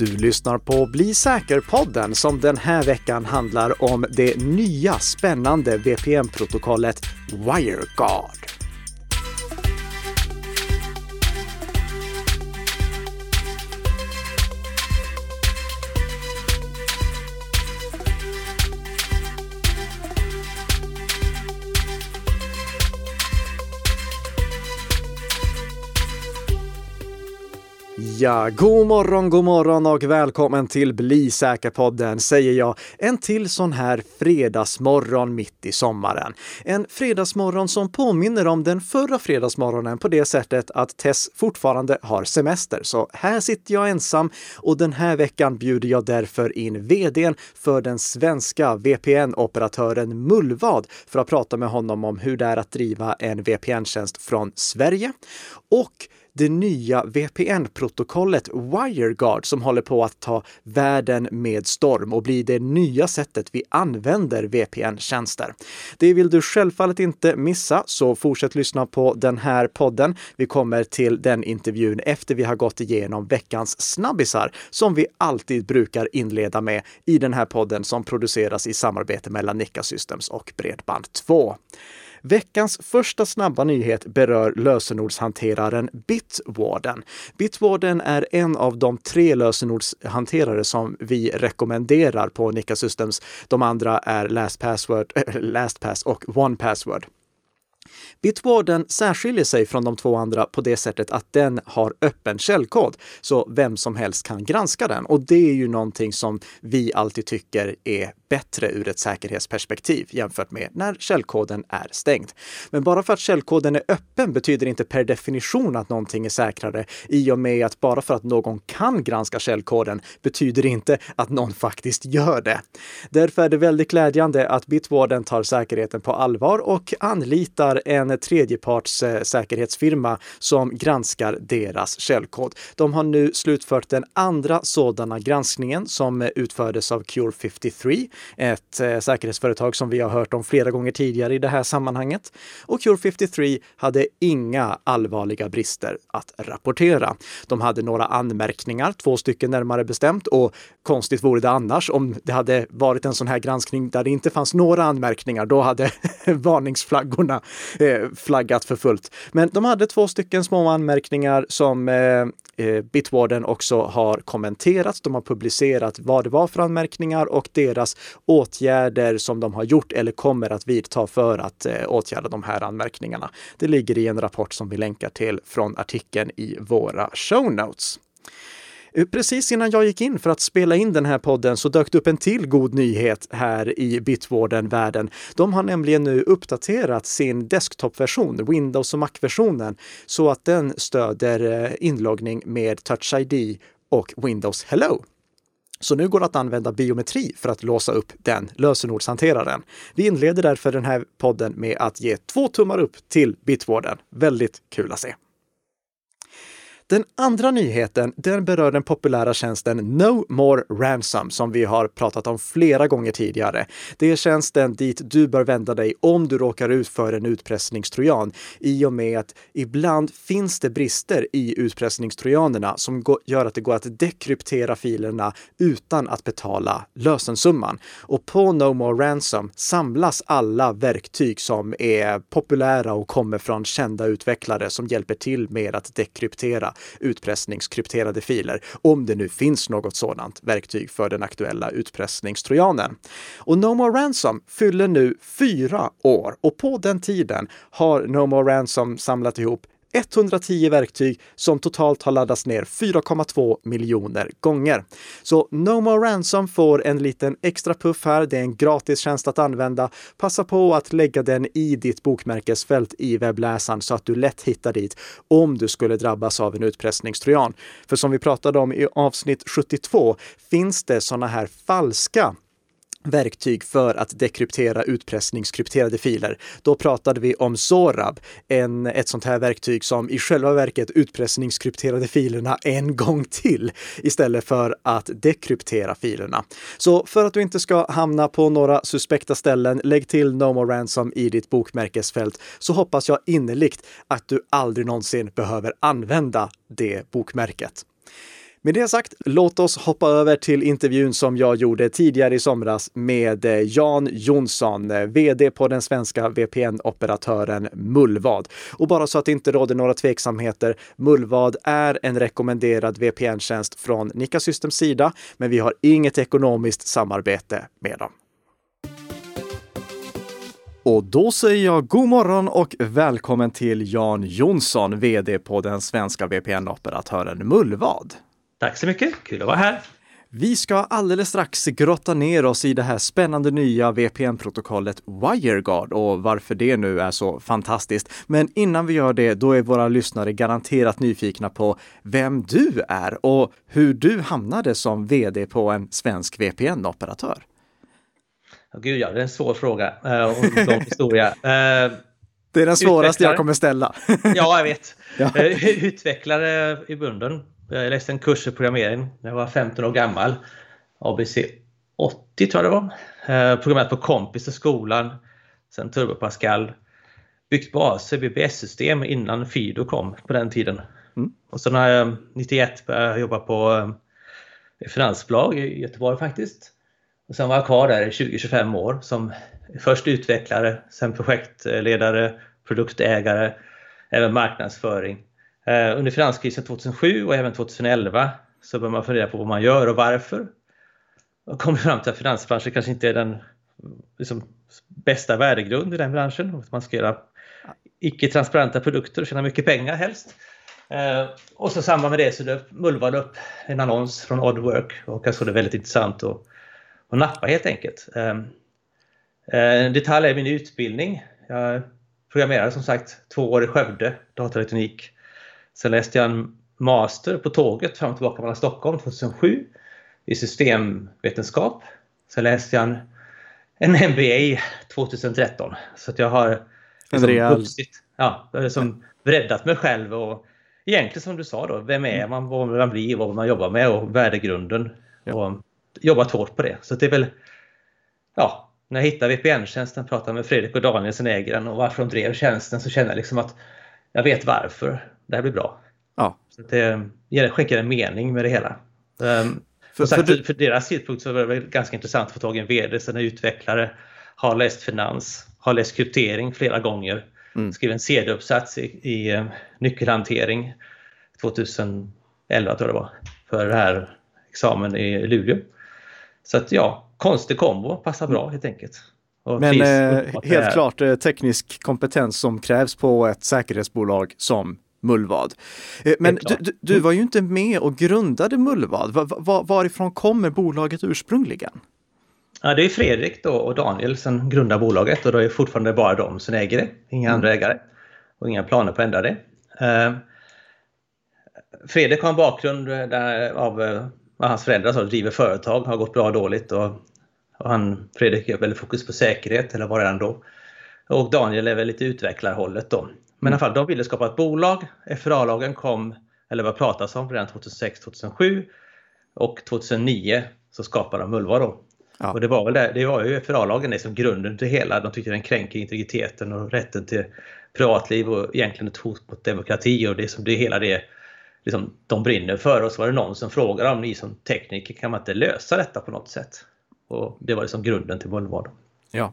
Du lyssnar på Bli säker-podden som den här veckan handlar om det nya spännande VPN-protokollet WireGuard. Ja, god morgon, god morgon och välkommen till Bli säker-podden säger jag. En till sån här fredagsmorgon mitt i sommaren. En fredagsmorgon som påminner om den förra fredagsmorgonen på det sättet att Tess fortfarande har semester. Så här sitter jag ensam och den här veckan bjuder jag därför in vdn för den svenska VPN-operatören Mullvad för att prata med honom om hur det är att driva en VPN-tjänst från Sverige och det nya VPN-protokollet WireGuard som håller på att ta världen med storm och bli det nya sättet vi använder VPN-tjänster. Det vill du självfallet inte missa, så fortsätt lyssna på den här podden. Vi kommer till den intervjun efter vi har gått igenom veckans snabbisar som vi alltid brukar inleda med i den här podden som produceras i samarbete mellan Nikka Systems och Bredband2. Veckans första snabba nyhet berör lösenordshanteraren Bitwarden. Bitwarden är en av de tre lösenordshanterare som vi rekommenderar på Nika Systems. De andra är LastPassword, äh, LastPass och OnePassword. Bitwarden särskiljer sig från de två andra på det sättet att den har öppen källkod, så vem som helst kan granska den. Och det är ju någonting som vi alltid tycker är bättre ur ett säkerhetsperspektiv jämfört med när källkoden är stängd. Men bara för att källkoden är öppen betyder inte per definition att någonting är säkrare i och med att bara för att någon kan granska källkoden betyder inte att någon faktiskt gör det. Därför är det väldigt glädjande att Bitwarden tar säkerheten på allvar och anlitar en tredjeparts eh, säkerhetsfirma som granskar deras källkod. De har nu slutfört den andra sådana granskningen som eh, utfördes av Cure 53 ett eh, säkerhetsföretag som vi har hört om flera gånger tidigare i det här sammanhanget. Och Cure 53 hade inga allvarliga brister att rapportera. De hade några anmärkningar, två stycken närmare bestämt, och konstigt vore det annars om det hade varit en sån här granskning där det inte fanns några anmärkningar. Då hade varningsflaggorna eh, flaggat för fullt. Men de hade två stycken små anmärkningar som eh, eh, Bitwarden också har kommenterat. De har publicerat vad det var för anmärkningar och deras åtgärder som de har gjort eller kommer att vidta för att eh, åtgärda de här anmärkningarna. Det ligger i en rapport som vi länkar till från artikeln i våra show notes. Eh, precis innan jag gick in för att spela in den här podden så dök det upp en till god nyhet här i Bitwarden-världen. De har nämligen nu uppdaterat sin desktop-version, Windows och Mac-versionen, så att den stöder eh, inloggning med Touch ID och Windows Hello. Så nu går det att använda biometri för att låsa upp den lösenordshanteraren. Vi inleder därför den här podden med att ge två tummar upp till Bitwarden. Väldigt kul att se. Den andra nyheten, den berör den populära tjänsten No More Ransom som vi har pratat om flera gånger tidigare. Det är tjänsten dit du bör vända dig om du råkar ut för en utpressningstrojan i och med att ibland finns det brister i utpressningstrojanerna som gör att det går att dekryptera filerna utan att betala lösensumman. Och på No More Ransom samlas alla verktyg som är populära och kommer från kända utvecklare som hjälper till med att dekryptera utpressningskrypterade filer, om det nu finns något sådant verktyg för den aktuella utpressningstrojanen. Och No More Ransom fyller nu fyra år och på den tiden har No More Ransom samlat ihop 110 verktyg som totalt har laddats ner 4,2 miljoner gånger. Så No More Ransom får en liten extra puff här. Det är en gratis tjänst att använda. Passa på att lägga den i ditt bokmärkesfält i webbläsaren så att du lätt hittar dit om du skulle drabbas av en utpressningstrojan. För som vi pratade om i avsnitt 72 finns det sådana här falska verktyg för att dekryptera utpressningskrypterade filer. Då pratade vi om Zorab, en, ett sånt här verktyg som i själva verket utpressningskrypterade filerna en gång till istället för att dekryptera filerna. Så för att du inte ska hamna på några suspekta ställen, lägg till No More Ransom i ditt bokmärkesfält så hoppas jag innerligt att du aldrig någonsin behöver använda det bokmärket. Med det sagt, låt oss hoppa över till intervjun som jag gjorde tidigare i somras med eh, Jan Jonsson, eh, vd på den svenska VPN-operatören Mullvad. Och bara så att det inte råder några tveksamheter, Mullvad är en rekommenderad VPN-tjänst från Nika Systems sida, men vi har inget ekonomiskt samarbete med dem. Och då säger jag god morgon och välkommen till Jan Jonsson, vd på den svenska VPN-operatören Mullvad. Tack så mycket, kul att vara här. Vi ska alldeles strax grotta ner oss i det här spännande nya VPN-protokollet WireGuard och varför det nu är så fantastiskt. Men innan vi gör det, då är våra lyssnare garanterat nyfikna på vem du är och hur du hamnade som vd på en svensk VPN-operatör. Oh, gud ja, det är en svår fråga uh, och en lång historia. Uh, det är den svåraste jag kommer ställa. ja, jag vet. Ja. Uh, utvecklare i bunden. Jag läste en kurs i programmering när jag var 15 år gammal. ABC 80 tror jag det var. Uh, programmerat på Kompis i skolan. Sen Turbo Pascal. Byggt baser, BBS-system innan Fido kom på den tiden. Mm. Och så när jag 91 började jobba på finansbolag i Göteborg faktiskt. Och sen var jag kvar där i 20-25 år som först utvecklare, sen projektledare, produktägare, även marknadsföring. Eh, under finanskrisen 2007 och även 2011 så bör man fundera på vad man gör och varför. Och kom fram till att finansbranschen kanske inte är den liksom, bästa värdegrund i den branschen. Man ska göra icke-transparenta produkter och tjäna mycket pengar helst. Eh, och så samband med det så mullvade upp en annons från Oddwork och jag såg det väldigt intressant och och nappa helt enkelt. Eh, eh, en detalj är min utbildning. Jag programmerade som sagt två år i Skövde, dataelektronik. Sen läste jag en master på tåget fram och tillbaka mellan Stockholm 2007 i systemvetenskap. Sen läste jag en, en MBA 2013. Så att jag har liksom vuxit, ja, liksom breddat mig själv och egentligen som du sa då, vem är man, vad man blir, vad man jobbar med och värdegrunden. Ja. Och jobbat hårt på det. Så det är väl, ja, när jag hittade VPN-tjänsten, pratade med Fredrik och Daniel som äger den och varför de drev tjänsten så känner jag liksom att jag vet varför det här blir bra. Ja. Så det skänker en mening med det hela. Um, för, sagt, för, för, deras tidpunkt så var det ganska intressant att få tag i en VD som är utvecklare, har läst finans, har läst kryptering flera gånger, mm. skrev en CD-uppsats i, i uh, nyckelhantering 2011 tror jag det var, för det här examen i Luleå. Så att ja, konstig kombo, passar bra helt enkelt. Men eh, helt klart eh, teknisk kompetens som krävs på ett säkerhetsbolag som Mullvad. Eh, men du, du, du, var ju inte med och grundade Mullvad. Var, var, varifrån kommer bolaget ursprungligen? Ja, det är Fredrik då och Daniel som grundar bolaget och då är fortfarande bara de som äger det, inga mm. andra ägare och inga planer på att ändra det. Uh, Fredrik har en bakgrund där, av uh, hans föräldrar så driver företag, har gått bra och dåligt och han, Fredrik är väldigt fokus på säkerhet, eller var det då. Och Daniel är väl lite utvecklarhållet då. Men mm. i alla fall, de ville skapa ett bolag. FRA-lagen kom, eller vad pratas om, redan 2006-2007 och 2009 så skapade de Mulva då. Ja. Och det var väl det, det var ju FRA-lagen som grunden till hela, de tyckte den kränker integriteten och rätten till privatliv och egentligen ett hot mot demokrati och det som det hela det liksom, de brinner för och så var det någon som frågade om ni som tekniker kan man inte lösa detta på något sätt? Och det var liksom grunden till Mullvad. Ja.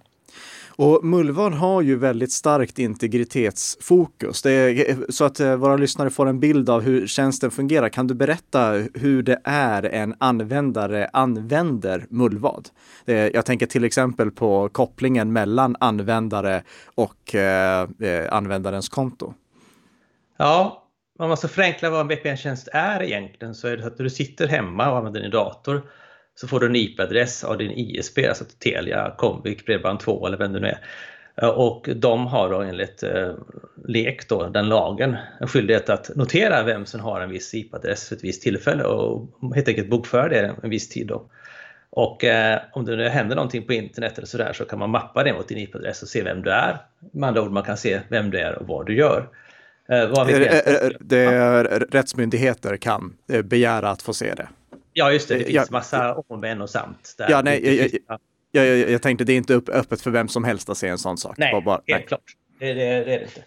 Och Mullvad har ju väldigt starkt integritetsfokus. Är, så att eh, våra lyssnare får en bild av hur tjänsten fungerar. Kan du berätta hur det är en användare använder Mullvad? Jag tänker till exempel på kopplingen mellan användare och eh, eh användarens konto. Ja, om man ska förenkla vad en VPN-tjänst är egentligen så är det att när du sitter hemma och använder din dator så får du en IP-adress av din ISP, alltså Telia, Comvik, Bredband2 eller vem det nu är. Eh, och de har då enligt eh, LEK, då, den lagen, en skyldighet att notera vem som har en viss IP-adress för ett visst tillfälle och helt enkelt bokföra det en viss tid. Då. Och eh, om det nu händer någonting på internet eller sådär så kan man mappa det mot din IP-adress och se vem du är. Med andra ord, man kan se vem du är och vad du gör. Eh, vad det, är, det är, rättsmyndigheter kan eh, begära att få se det. Ja, just det. Det finns ja, massa om, men och samt. Där. Ja, nej, jag, jag, jag, jag, tänkte det är inte upp, öppet för vem som helst att se en sån sak. Nej, bara, helt nej. klart. Det, det, det, är det inte.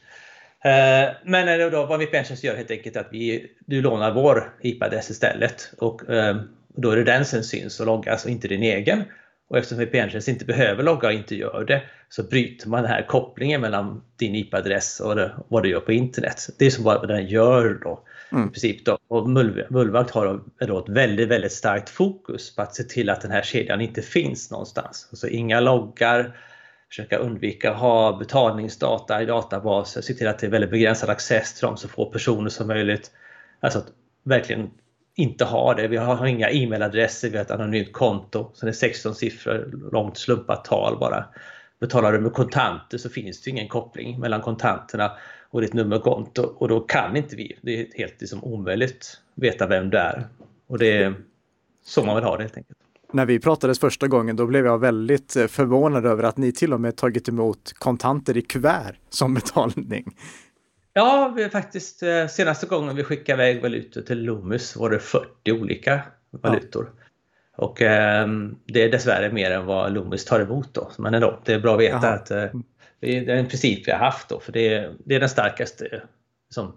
Eh, men då, vad VPN-tjänst gör helt enkelt att vi, du lånar vår IP-adress istället och eh, då är det den som syns och loggas och inte din egen. Och eftersom VPN-tjänst inte behöver logga och inte gör det så bryter man den här kopplingen mellan din IP-adress och vad du gör på internet. Det är som vad den gör då. Mm. I princip då. Och Mullvakt har då ett väldigt, väldigt starkt fokus på att se till att den här kedjan inte finns någonstans. Alltså inga loggar, försöka undvika att ha betalningsdata i databaser, se till att det är väldigt begränsad access till dem så få personer som möjligt. Alltså att verkligen inte ha det. Vi har inga e-mailadresser, vi har ett anonymt konto. Så det är 16 siffror, långt slumpat tal bara. Betalar du med kontanter så finns det ingen koppling mellan kontanterna och ditt nummerkonto och då kan inte vi, det är helt liksom omöjligt, veta vem du är. Och det är så man vill ha det helt enkelt. När vi pratades första gången då blev jag väldigt eh, förvånad över att ni till och med tagit emot kontanter i kuvert som betalning. Ja, vi faktiskt eh, senaste gången vi skickade iväg valutor till Loomis var det 40 olika valutor. Ja. Och eh, det är dessvärre mer än vad Loomis tar emot då. Men ändå, det är bra att veta Aha. att eh, det är en princip vi har haft då, för det är, det är den starkaste som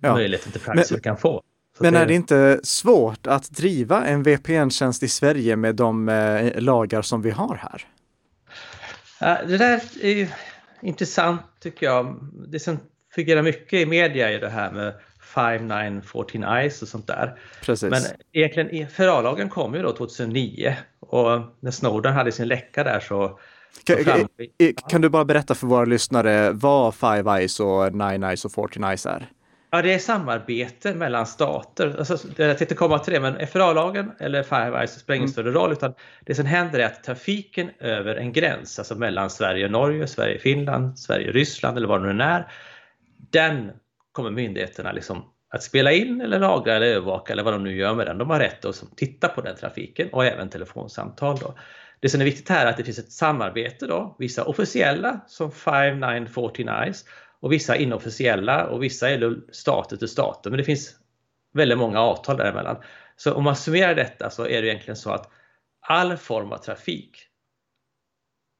ja. möjligheten till praxis vi kan få. Så men är det inte svårt att driva en VPN-tjänst i Sverige med de eh, lagar som vi har här? det där är intressant tycker jag. Det som figurerar mycket i media är det här med 5914 Eyes och sånt där. Precis. Men egentligen FRA-lagen kom ju då 2009 och när Snowden hade sin läcka där så kan, kan, kan, du bara berätta för våra lyssnare vad Five Eyes och Nine Eyes och Fourteen Eyes är? Ja, det är samarbete mellan stater. Alltså, jag tänkte komma till det, men FRA-lagen eller Five Eyes spelar ingen mm. större roll. Utan det som händer är att trafiken över en gräns, alltså mellan Sverige och Norge, Sverige och Finland, Sverige och Ryssland eller vad det nu är. Den kommer myndigheterna liksom att spela in eller lagra eller övervaka eller vad de nu gör med den. De har rätt att titta på den trafiken och även telefonsamtal. Då. Det som är viktigt här är att det finns ett samarbete då, vissa officiella som 5914 Eyes och vissa inofficiella och vissa är stater till stater. Men det finns väldigt många avtal däremellan. Så om man summerar detta så är det egentligen så att all form av trafik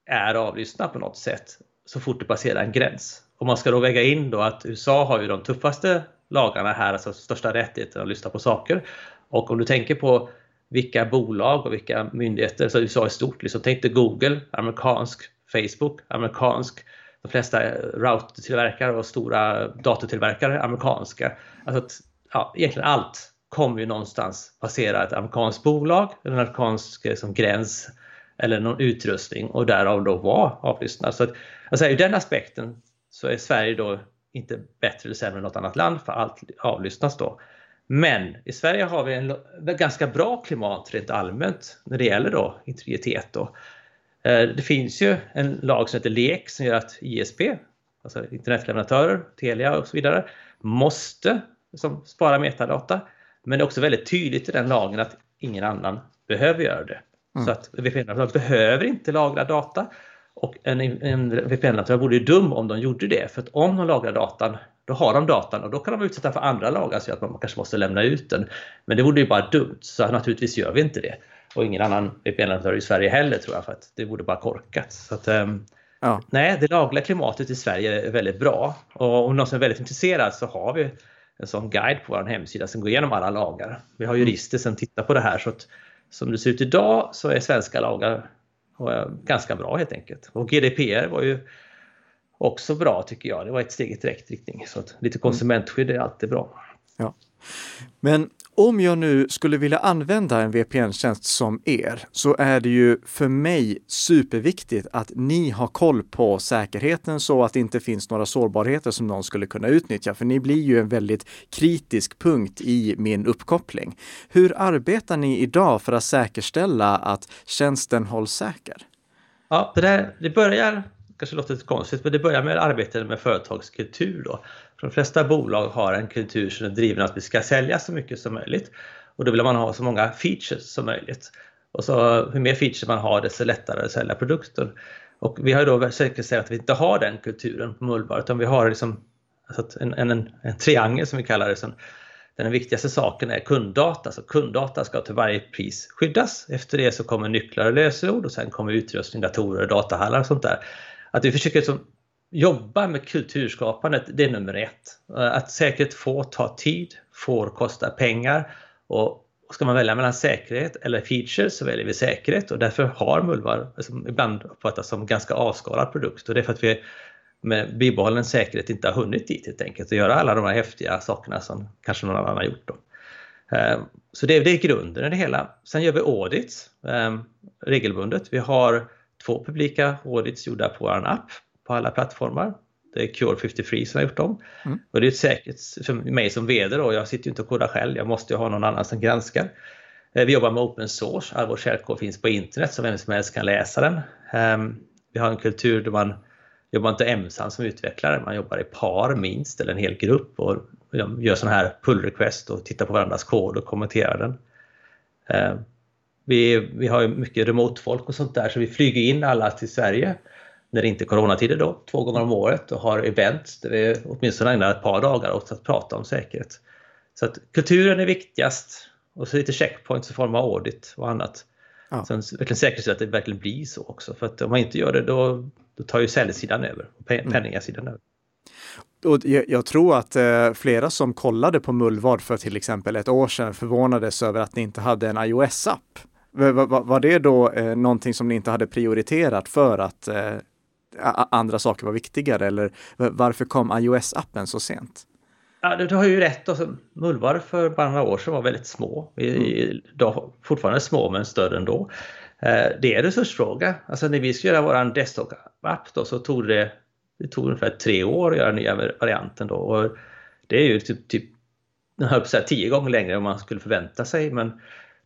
är avlyssnad på något sätt så fort det passerar en gräns. Och man ska då väga in då att USA har ju de tuffaste lagarna här, alltså största rättigheten att lyssna på saker. Och om du tänker på vilka bolag och vilka myndigheter, så USA är stort, liksom, tänk dig Google, amerikansk, Facebook, amerikansk, de flesta routertillverkare och stora datortillverkare amerikanska. Alltså att, ja, egentligen allt kommer ju någonstans passera ett amerikanskt bolag, en amerikansk liksom, gräns eller någon utrustning och därav då vara avlyssnad. Så att, alltså, ur den aspekten så är Sverige då inte bättre eller sämre än något annat land för allt avlyssnas då. Men i Sverige har vi en ganska bra klimat rent allmänt när det gäller då integritet. Då. Eh, det finns ju en lag som heter LEK som gör att ISP, alltså internetleverantörer, Telia och så vidare, måste som, spara metadata. Men det är också väldigt tydligt i den lagen att ingen annan behöver göra det. Mm. Så att VPN-leverantörer behöver inte lagra data och en, en VPN-leverantör vore ju dum om de gjorde det. För att om de lagrar datan, då har de datan och då kan de utsätta för andra lagar så att man kanske måste lämna ut den. Men det vore ju bara dumt, så naturligtvis gör vi inte det. Och ingen annan VPN-leverantör i Sverige heller tror jag, för att det vore bara korkat. Så att, um, ja. Nej, det lagliga klimatet i Sverige är väldigt bra. Och om någon som är väldigt intresserad så har vi en sån guide på vår hemsida som går igenom alla lagar. Vi har jurister som tittar på det här så att som det ser ut idag så är svenska lagar ganska bra helt enkelt. Och GDPR var ju också bra tycker jag. Det var ett steg i rätt riktning. Så att lite konsumentskydd är alltid bra. Ja. Men om jag nu skulle vilja använda en VPN-tjänst som er så är det ju för mig superviktigt att ni har koll på säkerheten så att det inte finns några sårbarheter som någon skulle kunna utnyttja. För ni blir ju en väldigt kritisk punkt i min uppkoppling. Hur arbetar ni idag för att säkerställa att tjänsten hålls säker? Ja, det, där, det börjar kanske låter lite konstigt, men det börjar med arbetet med företagskultur. Då. För de flesta bolag har en kultur som är driven att vi ska sälja så mycket som möjligt. Och då vill man ha så många features som möjligt. Och så hur mer features man har, desto lättare att sälja produkten. Och vi har då säkerställt att vi inte har den kulturen på Mullbar, utan vi har liksom, alltså en, en, en, triangel som vi kallar det. Som, den viktigaste saken är kunddata, så kunddata ska till varje pris skyddas. Efter det så kommer nycklar och lösenord och sen kommer utrustning, datorer, datahallar och sånt där att vi försöker som, jobba med kulturskapandet, det är nummer ett. Eh, att säkerhet får ta tid, får kosta pengar och ska man välja mellan säkerhet eller features så väljer vi säkerhet och därför har Mullvar som ibland uppfattas som ganska avskalad produkt och det är för att vi med bibehållen säkerhet inte har hunnit dit helt enkelt och göra alla de här häftiga sakerna som kanske någon annan har gjort. Då. Eh, så det, det är grunden i det hela. Sen gör vi audits eh, regelbundet. Vi har två publika audits gjorda på vår app på alla plattformar. Det är Cure 53 som har gjort dem. Mm. Och det är säkert för mig som VD då, jag sitter ju inte och kodar själv, jag måste ju ha någon annan som granskar. Eh, vi jobbar med open source, all vår källkod finns på internet så vem som helst kan läsa den. Ehm, vi har en kultur där man jobbar inte ensam som utvecklare, man jobbar i par minst eller en hel grupp och gör sådana här pull request och tittar på varandras kod och kommenterar den. Vi, vi har mycket remote-folk och sånt där så vi flyger in alla till Sverige när det inte är coronatider då, två gånger om året och har event där vi åtminstone ägnar ett par dagar åt att prata om säkerhet. Så att kulturen är viktigast och så lite checkpoints i form av audit och annat. Ja. Sen verkligen säkerställa att det verkligen blir så också för att om man inte gör det då, då tar ju säljsidan över och mm. penningasidan över. Och jag, tror att eh, flera som kollade på Mullvad för till exempel ett år sedan förvånades över att ni inte hade en iOS-app. Var, var, det då eh, någonting som ni inte hade prioriterat för att eh, andra saker var viktigare? Eller varför kom iOS-appen så sent? Ja, du, har ju rätt. Alltså, Mullvar för bara några år sedan var väldigt små. Vi, mm. då, fortfarande små men större ändå. Eh, det är en resursfråga. Alltså när vi ska göra vår desktop-app så tog det, det tog ungefär tre år att göra nya varianten. Då. Och det är ju typ, typ den höll på att säga tio gånger längre än man skulle förvänta sig. Men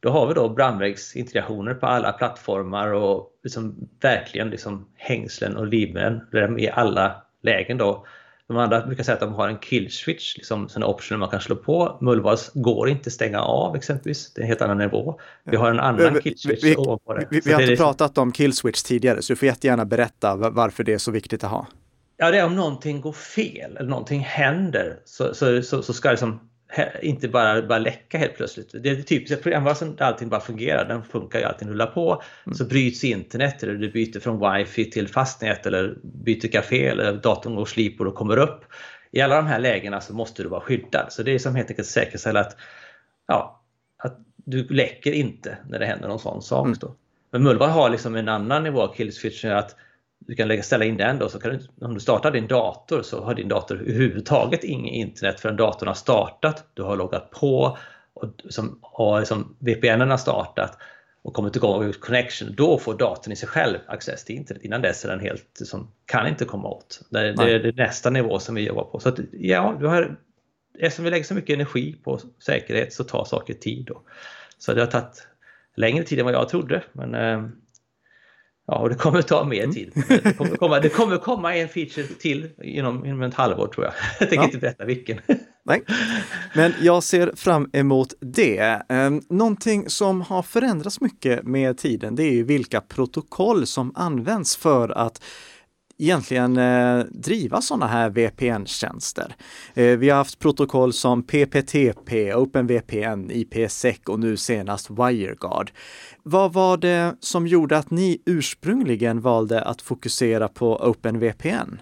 då har vi då brandvägsintegrationer på alla plattformar och liksom verkligen liksom hängslen och livrem i alla lägen då. De andra brukar säga att de har en kill switch, liksom sådana optioner man kan slå på. Mullvads går inte stänga av exempelvis, det är en helt annan nivå. Vi har en annan kill switch vi, ovanpå det. Vi, vi, vi har inte liksom... pratat om kill switch tidigare, så du får jättegärna berätta varför det är så viktigt att ha. Ja, det är om någonting går fel eller någonting händer så, så, så, så ska liksom inte bara, bara läcka helt plötsligt. Det är det typiska programvaran där allting bara fungerar, den funkar ju, allting rullar på. Mm. Så bryts internet eller du byter från wifi till fastnät eller byter café eller datorn går slipor och kommer upp. I alla de här lägena så måste du vara skyddad. Så det är som helt enkelt säkerställa att, ja, att du läcker inte när det händer någon sån sak. Mm. Då. Men Mullvar har liksom en annan nivå av killswitch att du kan lägga, ställa in den då, så kan du, om du startar din dator så har din dator överhuvudtaget inget internet förrän datorn har startat. Du har loggat på och, som, och liksom VPN har startat och kommit igång med connection. Då får datorn i sig själv access till internet. Innan dess är den helt, som, kan inte komma åt. Det, det är det nästa nivå som vi jobbar på. Så att, ja, du har, eftersom vi lägger så mycket energi på säkerhet så tar saker tid. Då. Så det har tagit längre tid än vad jag trodde. Men eh, Ja, och det kommer ta mer mm. tid. Det kommer komma, det kommer komma en feature till inom, inom ett halvår tror jag. Jag tänker ja. inte berätta vilken. Nej, men jag ser fram emot det. Ehm, någonting som har förändrats mycket med tiden, det är ju vilka protokoll som används för att egentligen eh, driva sådana här VPN-tjänster. Eh, vi har haft protokoll som PPTP, OpenVPN, IPsec och nu senast WireGuard. Vad var det som gjorde att ni ursprungligen valde att fokusera på OpenVPN?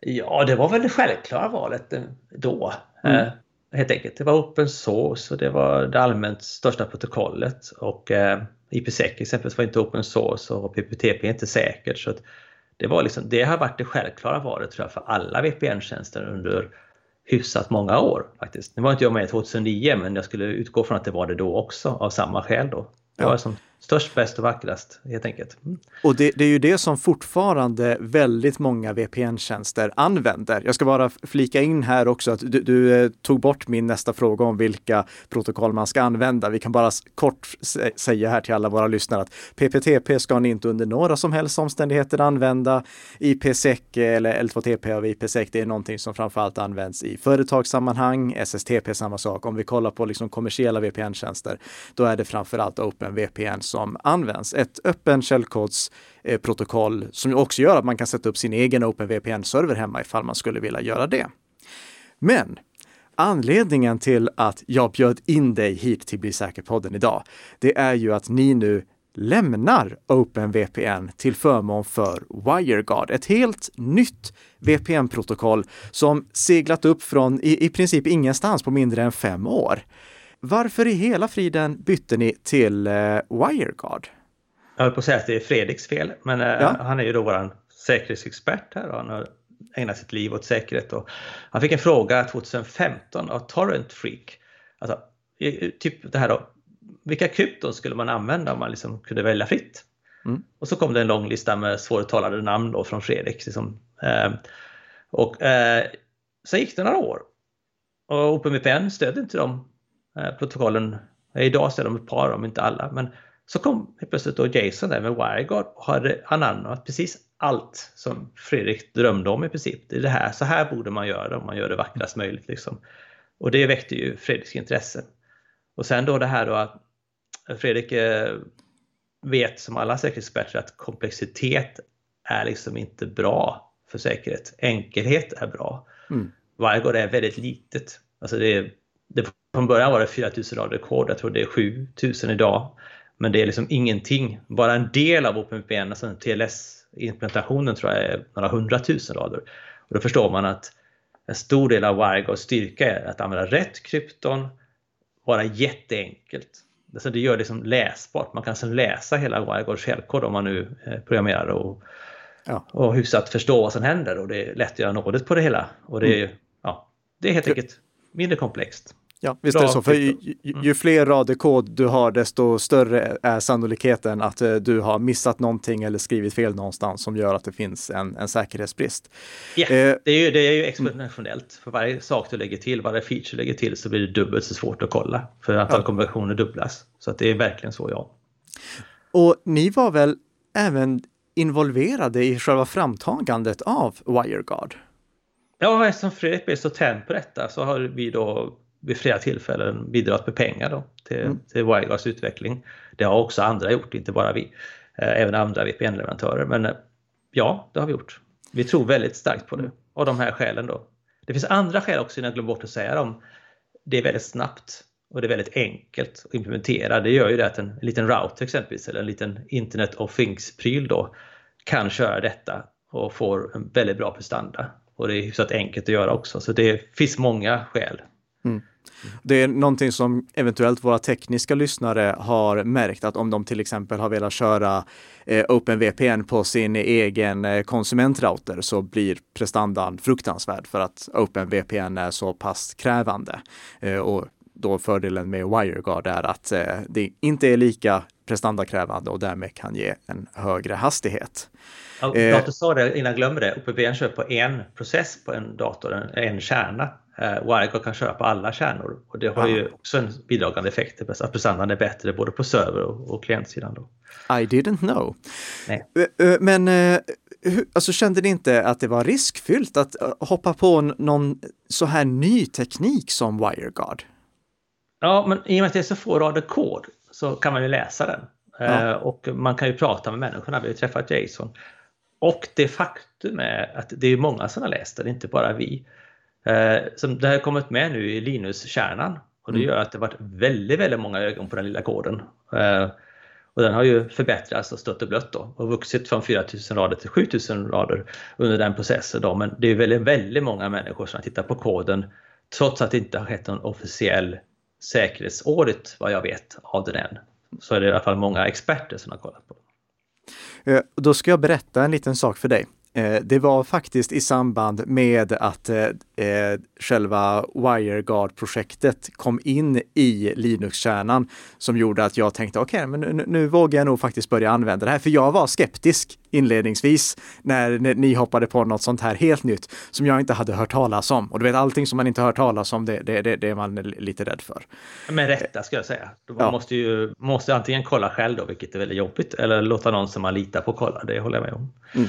Ja, det var väl det självklara valet eh, då. Mm. Eh, helt enkelt. Det var open source och det var det allmänt största protokollet. Och eh, IPsec exempelvis var inte open source och PPTP är inte säkert. Så det, var liksom, det har varit det självklara valet tror jag, för alla VPN-tjänster under hyfsat många år faktiskt. Nu var inte jag med 2009 men jag skulle utgå från att det var det då också av samma skäl då. Var som störst, bäst och vackrast helt enkelt. Mm. Och det, det, är ju det som fortfarande väldigt många VPN-tjänster använder. Jag ska bara flika in här också att du, du, eh, tog bort min nästa fråga om vilka protokoll man ska använda. Vi kan bara kort säga här till alla våra lyssnare att PPTP ska ni inte under några som helst omständigheter använda. IPsec eller L2TP av IPsec, det är någonting som framförallt används i företagssammanhang. SSTP samma sak. Om vi kollar på liksom kommersiella VPN-tjänster, då är det framförallt OpenVPN som används. Ett öppen källkodsprotokoll eh, som också gör att man kan sätta upp sin egen OpenVPN-server hemma ifall man skulle vilja göra det. Men anledningen till att jag bjöd in dig hit till Bli säker-podden idag, det är ju att ni nu lämnar OpenVPN till förmån för WireGuard, ett helt nytt VPN-protokoll som seglat upp från i, i princip ingenstans på mindre än fem år. Varför i hela friden bytte ni till eh, WireGuard? Jag höll på att säga att det är Fredriks fel, men eh, ja. han är ju då vår säkerhetsexpert här och han har ägnat sitt liv åt säkerhet. Och han fick en fråga 2015 av Torrent Freak. Alltså, typ det här då, vilka krypton skulle man använda om man liksom kunde välja fritt? Mm. Och så kom det en lång lista med svåruttalade namn då från Fredrik. Liksom. Eh, och eh, sen gick det några år och OpenVPN stödde inte de protokollen. Idag stöder de ett par, om inte alla. Men så kom plötsligt då Jason där med WireGuard och hade anammat precis allt som Fredrik drömde om i princip. Det är det här, så här borde man göra om man gör det vackrast möjligt. Liksom. Och det väckte ju Fredriks intresse. Och sen då det här då att Fredrik eh, vet som alla säkerhetsexperter att komplexitet är liksom inte bra för säkerhet. Enkelhet är bra. Mm. WireGuard är väldigt litet. Alltså det det, från början var det 4000 rader kod, jag tror det är 7000 idag. Men det är liksom ingenting, bara en del av OpenVPN, alltså TLS-implementationen tror jag är några hundratusen rader. Och då förstår man att en stor del av WireGuards styrka är att använda rätt krypton, vara jätteenkelt. Alltså det gör det liksom läsbart. Man kan alltså läsa hela WireGuards källkod om man nu eh, programmerar och, ja. och hyfsat förstå vad som händer och det är lätt att göra något på det hela. Och det är, mm. ja, det är helt enkelt mindre komplext. Ja, visst är det så. För ju, ju, ju, fler rader kod du har, desto större är sannolikheten att eh, du har missat någonting eller skrivit fel någonstans som gör att det finns en, en säkerhetsbrist. Ja, eh, det, är ju, det är ju exponentiellt. För varje sak du lägger till, varje feature du lägger till så blir det dubbelt så svårt att kolla. För antal ja. konversioner dubblas. Så att det är verkligen så, ja. Och ni var väl även involverade i själva framtagandet av WireGuard? Ja, eftersom Fredrik blev så tänd på detta så har vi då vid flera tillfällen bidragit med pengar då till, mm. till WireGuards utveckling. Det har också andra gjort, inte bara vi. Eh, även andra VPN-leverantörer. Men eh, ja, det har vi gjort. Vi tror väldigt starkt på det av de här skälen då. Det finns andra skäl också innan jag glömmer bort att säga dem. Det är väldigt snabbt och det är väldigt enkelt att implementera. Det gör ju det att en, en liten router exempelvis eller en liten Internet of Things-pryl då kan köra detta och får en väldigt bra prestanda. Och det är hyfsat enkelt att göra också. Så det finns många skäl. Mm. Det är någonting som eventuellt våra tekniska lyssnare har märkt att om de till exempel har velat köra eh, OpenVPN på sin egen eh, konsumentrouter så blir prestandan fruktansvärd för att OpenVPN är så pass krävande. Eh, och då fördelen med WireGuard är att det inte är lika prestandakrävande och därmed kan ge en högre hastighet. Ja, eh, dator sa det innan jag glömmer det, OpenVPN kör på en process på en dator, en kärna. Eh, WireGuard kan köra på alla kärnor och det har ju också en bidragande effekt att prestandan är bättre både på server och, och klientsidan. Då. I didn't know. Nej. Eh, eh, men alltså, kände ni inte att det var riskfyllt att hoppa på någon så här ny teknik som WireGuard? Ja, men i och med att det är så få rader kod så kan man ju läsa den. Ja. Och man kan ju prata med människorna. Vi har ju träffat Jason. Och det faktum är att det är många som har läst den, inte bara vi. Eh, som det har kommit med nu i Linus-kärnan och det mm. gör att det varit väldigt, väldigt många ögon på den lilla koden. Eh, och den har ju förbättrats och stött och blött då och vuxit från 4000 rader till 7000 rader under den processen. Då. Men det är väldigt, väldigt många människor som har tittat på koden trots att det inte har skett någon officiell säkerhetsaudit vad jag vet av den än. Så är det i alla fall många experter som har kollat på den. Eh, då ska jag berätta en liten sak för dig. Eh, det var faktiskt i samband med att eh, eh, själva WireGuard-projektet kom in i Linux-kärnan som gjorde att jag tänkte okej, okay, men nu, nu, vågar jag nog faktiskt börja använda det här. För jag var skeptisk inledningsvis när, när, ni hoppade på något sånt här helt nytt som jag inte hade hört talas om. Och du vet, allting som man inte hört talas om, det, det, det, det är man lite rädd för. Med rätta ska jag säga. Man ja. måste ju måste antingen kolla själv då, vilket är väldigt jobbigt, eller låta någon som man litar på kolla. Det håller jag med om. Mm.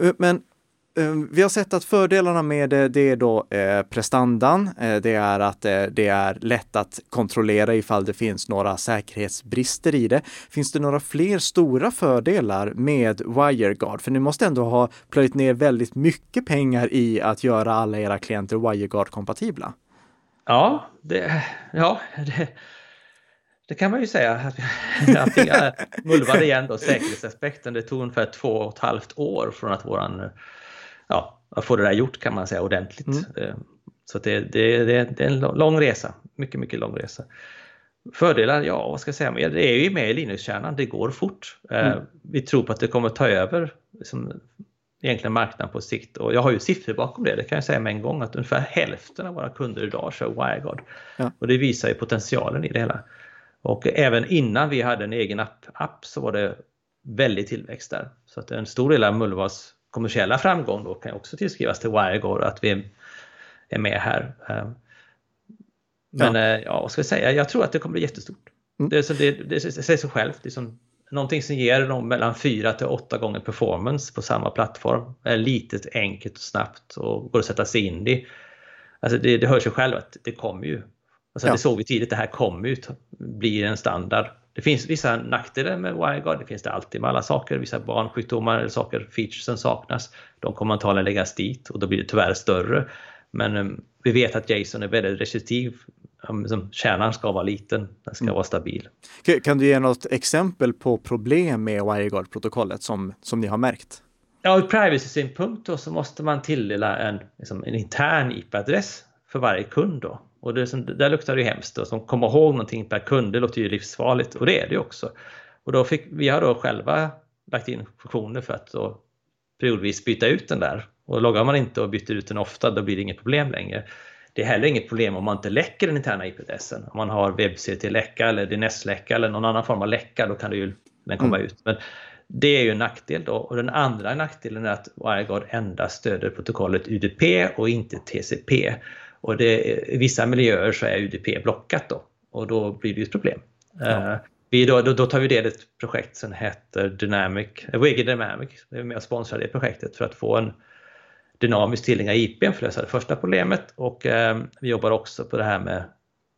Eh, men eh, vi har sett att fördelarna med det, det är då eh, prestandan. det är att det är lätt att kontrollera ifall det finns några säkerhetsbrister i det. Finns det några fler stora fördelar med WireGuard? För ni måste ändå ha plöjt ner väldigt mycket pengar i att göra alla era klienter WireGuard-kompatibla. Ja, det, ja det, det kan man ju säga. Att jag mulvade igen då säkerhetsaspekten. Det tog ungefär två och ett halvt år från att våran, ja, att få det där gjort kan man säga ordentligt. Mm. Eh, så det, det, det, det, är en lång resa, mycket, mycket lång resa. Fördelar, ja vad ska jag säga, det är ju med i Linux-kärnan, det går fort. Eh, mm. Vi tror på att det kommer ta över liksom, egentligen marknaden på sikt och jag har ju siffror bakom det, det kan jag säga med en gång att ungefär hälften av våra kunder idag kör WireGuard. Ja. Och det visar ju potentialen i det hela. Och även innan vi hade en egen app, app så var det väldigt tillväxt där. Så att en stor del av Mulvas kommersiella framgång då kan också tillskrivas till WireGuard att vi är med här. Eh, men ja, eh, ja vad ska jag säga, jag tror att det kommer bli jättestort. Mm. Det, det, det, säger sig självt. Det som, någonting som ger mellan 4 till 8 gånger performance på samma plattform. Är litet, enkelt och snabbt och går att sätta sig in i. Alltså det, det hör sig själv att det kommer ju. Alltså ja. Det såg vi tidigt, det här kommer ju bli en standard. Det finns vissa nackdelar med WireGuard, det finns det alltid med alla saker. Vissa barnsjukdomar eller saker, featuresen saknas. De kommer antagligen läggas dit och då blir det tyvärr större. Men um, vi vet att Jason är väldigt restriktiv. Um, kärnan ska vara liten, den ska mm. vara stabil. Kan du ge något exempel på problem med WireGuard-protokollet som, som ni har märkt? Ja, ur privacy-synpunkt så måste man tilldela en, liksom, en intern IP-adress för varje kund. Då. Och det, som, där luktar det ju hemskt. Då. Som komma ihåg någonting per kund, det låter ju livsfarligt och det är det också. Och då fick, vi har då själva lagt in funktioner för att då periodvis byta ut den där. Och loggar man inte och byter ut den ofta, då blir det inget problem längre. Det är heller inget problem om man inte läcker den interna IP-adressen. Om man har WebCT-läcka eller DNS-läcka eller någon annan form av läcka, då kan det ju den komma mm. ut. Men det är ju en nackdel då. Och den andra nackdelen är att WireGuard endast stöder protokollet UDP och inte TCP. Och det, i vissa miljöer så är UDP blockat då och då blir det ju ett problem. Ja. Uh, vi då, då, då, tar vi del i ett projekt som heter Dynamic, uh, WG Dynamic, vi är med och sponsrar det projektet för att få en dynamisk tillgänglig IP för att lösa det första problemet och uh, vi jobbar också på det här med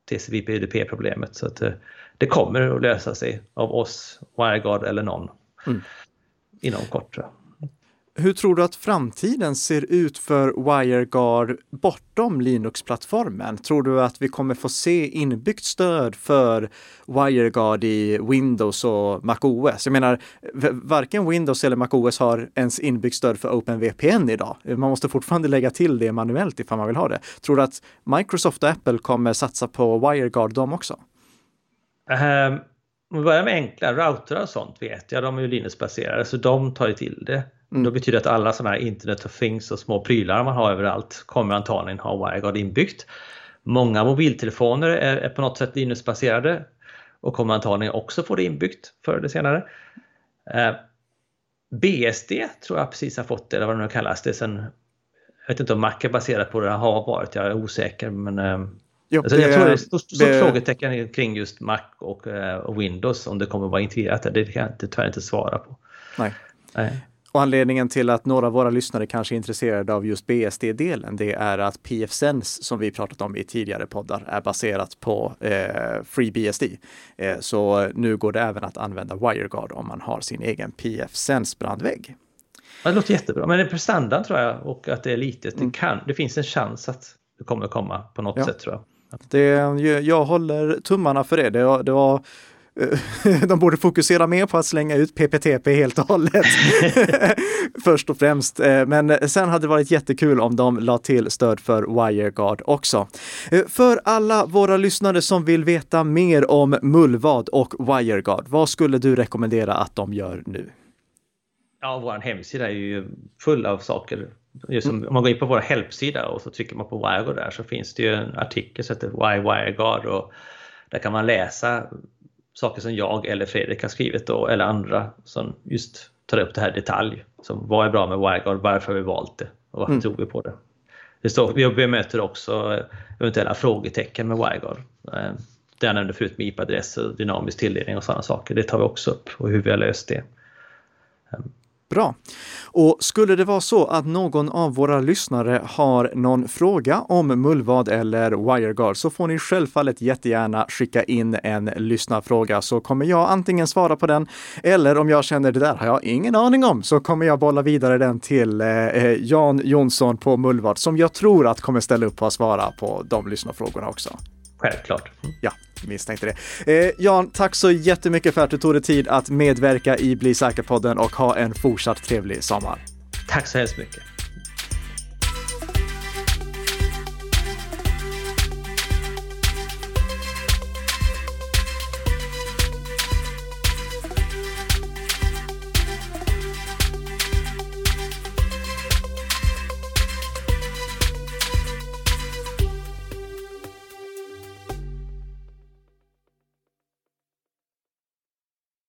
TCP UDP problemet så att uh, det kommer att lösa sig av oss, WireGuard eller någon mm. inom kort. Hur tror du att framtiden ser ut för WireGuard bortom Linux-plattformen? Tror du att vi kommer få se inbyggt stöd för WireGuard i Windows och MacOS? Jag menar, varken Windows eller MacOS har ens inbyggt stöd för OpenVPN idag. Man måste fortfarande lägga till det manuellt ifall man vill ha det. Tror du att Microsoft och Apple kommer satsa på WireGuard de också? Um, om vi börjar med enkla routrar och sånt vet jag, de är ju Linux-baserade så de tar ju till det. Mm. Då betyder det att alla sådana här Internet of Things och små prylar man har överallt kommer antagligen ha WireGuard inbyggt. Många mobiltelefoner är, är på något sätt Linux-baserade och kommer antagligen också få det inbyggt förr eller senare. Eh, BSD tror jag precis har fått det, eller vad det nu kallas. Det är sen, jag vet inte om Mac är baserat på det, det har varit, jag är osäker. Men, eh, jo, alltså, jag tror det är ett stort, stort frågetecken kring just Mac och, eh, och Windows om det kommer vara integrerat. Det kan jag tyvärr inte svara på. Nej. Nej. Och anledningen till att några av våra lyssnare kanske är intresserade av just BSD-delen, det är att PFSense, som vi pratat om i tidigare poddar, är baserat på eh, FreeBSD. Eh, så nu går det även att använda WireGuard om man har sin egen PFSense-brandvägg. Det låter jättebra, men det är prestandan tror jag och att det är litet. Det, mm. kan, det finns en chans att det kommer komma på något ja. sätt tror jag. Det, jag håller tummarna för det. Det det var de borde fokusera mer på att slänga ut PPTP helt och hållet. Först och främst. Eh, men sen hade det varit jättekul om de la till stöd för WireGuard också. Eh, för alla våra lyssnare som vill veta mer om Mullvad och WireGuard, vad skulle du rekommendera att de gör nu? Ja, vår hemsida är ju full av saker. Just som, mm. Om man går in på vår helpsida och så trycker man på WireGuard där så finns det ju en artikel som heter Why WireGuard och där kan man läsa saker som jag eller Fredrik har skrivit då, eller andra som just tar upp det här detalj. Som vad är bra med WireGuard, varför har vi valt det och varför mm. tror vi på det. det står, vi bemöter också eventuella frågetecken med WireGuard. Eh, det jag nämnde förut med IP-adress och dynamisk tilldelning och sådana saker. Det tar vi också upp och hur vi har löst det. Bra. Och skulle det vara så att någon av våra lyssnare har någon fråga om mullvad eller WireGuard så får ni självfallet jättegärna skicka in en lyssnarfråga så kommer jag antingen svara på den eller om jag känner det där har jag ingen aning om så kommer jag bolla vidare den till eh, eh Jan Jonsson på Mullvad som jag tror att kommer ställa upp på att svara på de lyssnarfrågorna också. Självklart. Ja, misstänkte det. Eh, Jan, tack så jättemycket för att du tog dig tid att medverka i Bli säker-podden och ha en fortsatt trevlig sommar. Tack så hemskt mycket.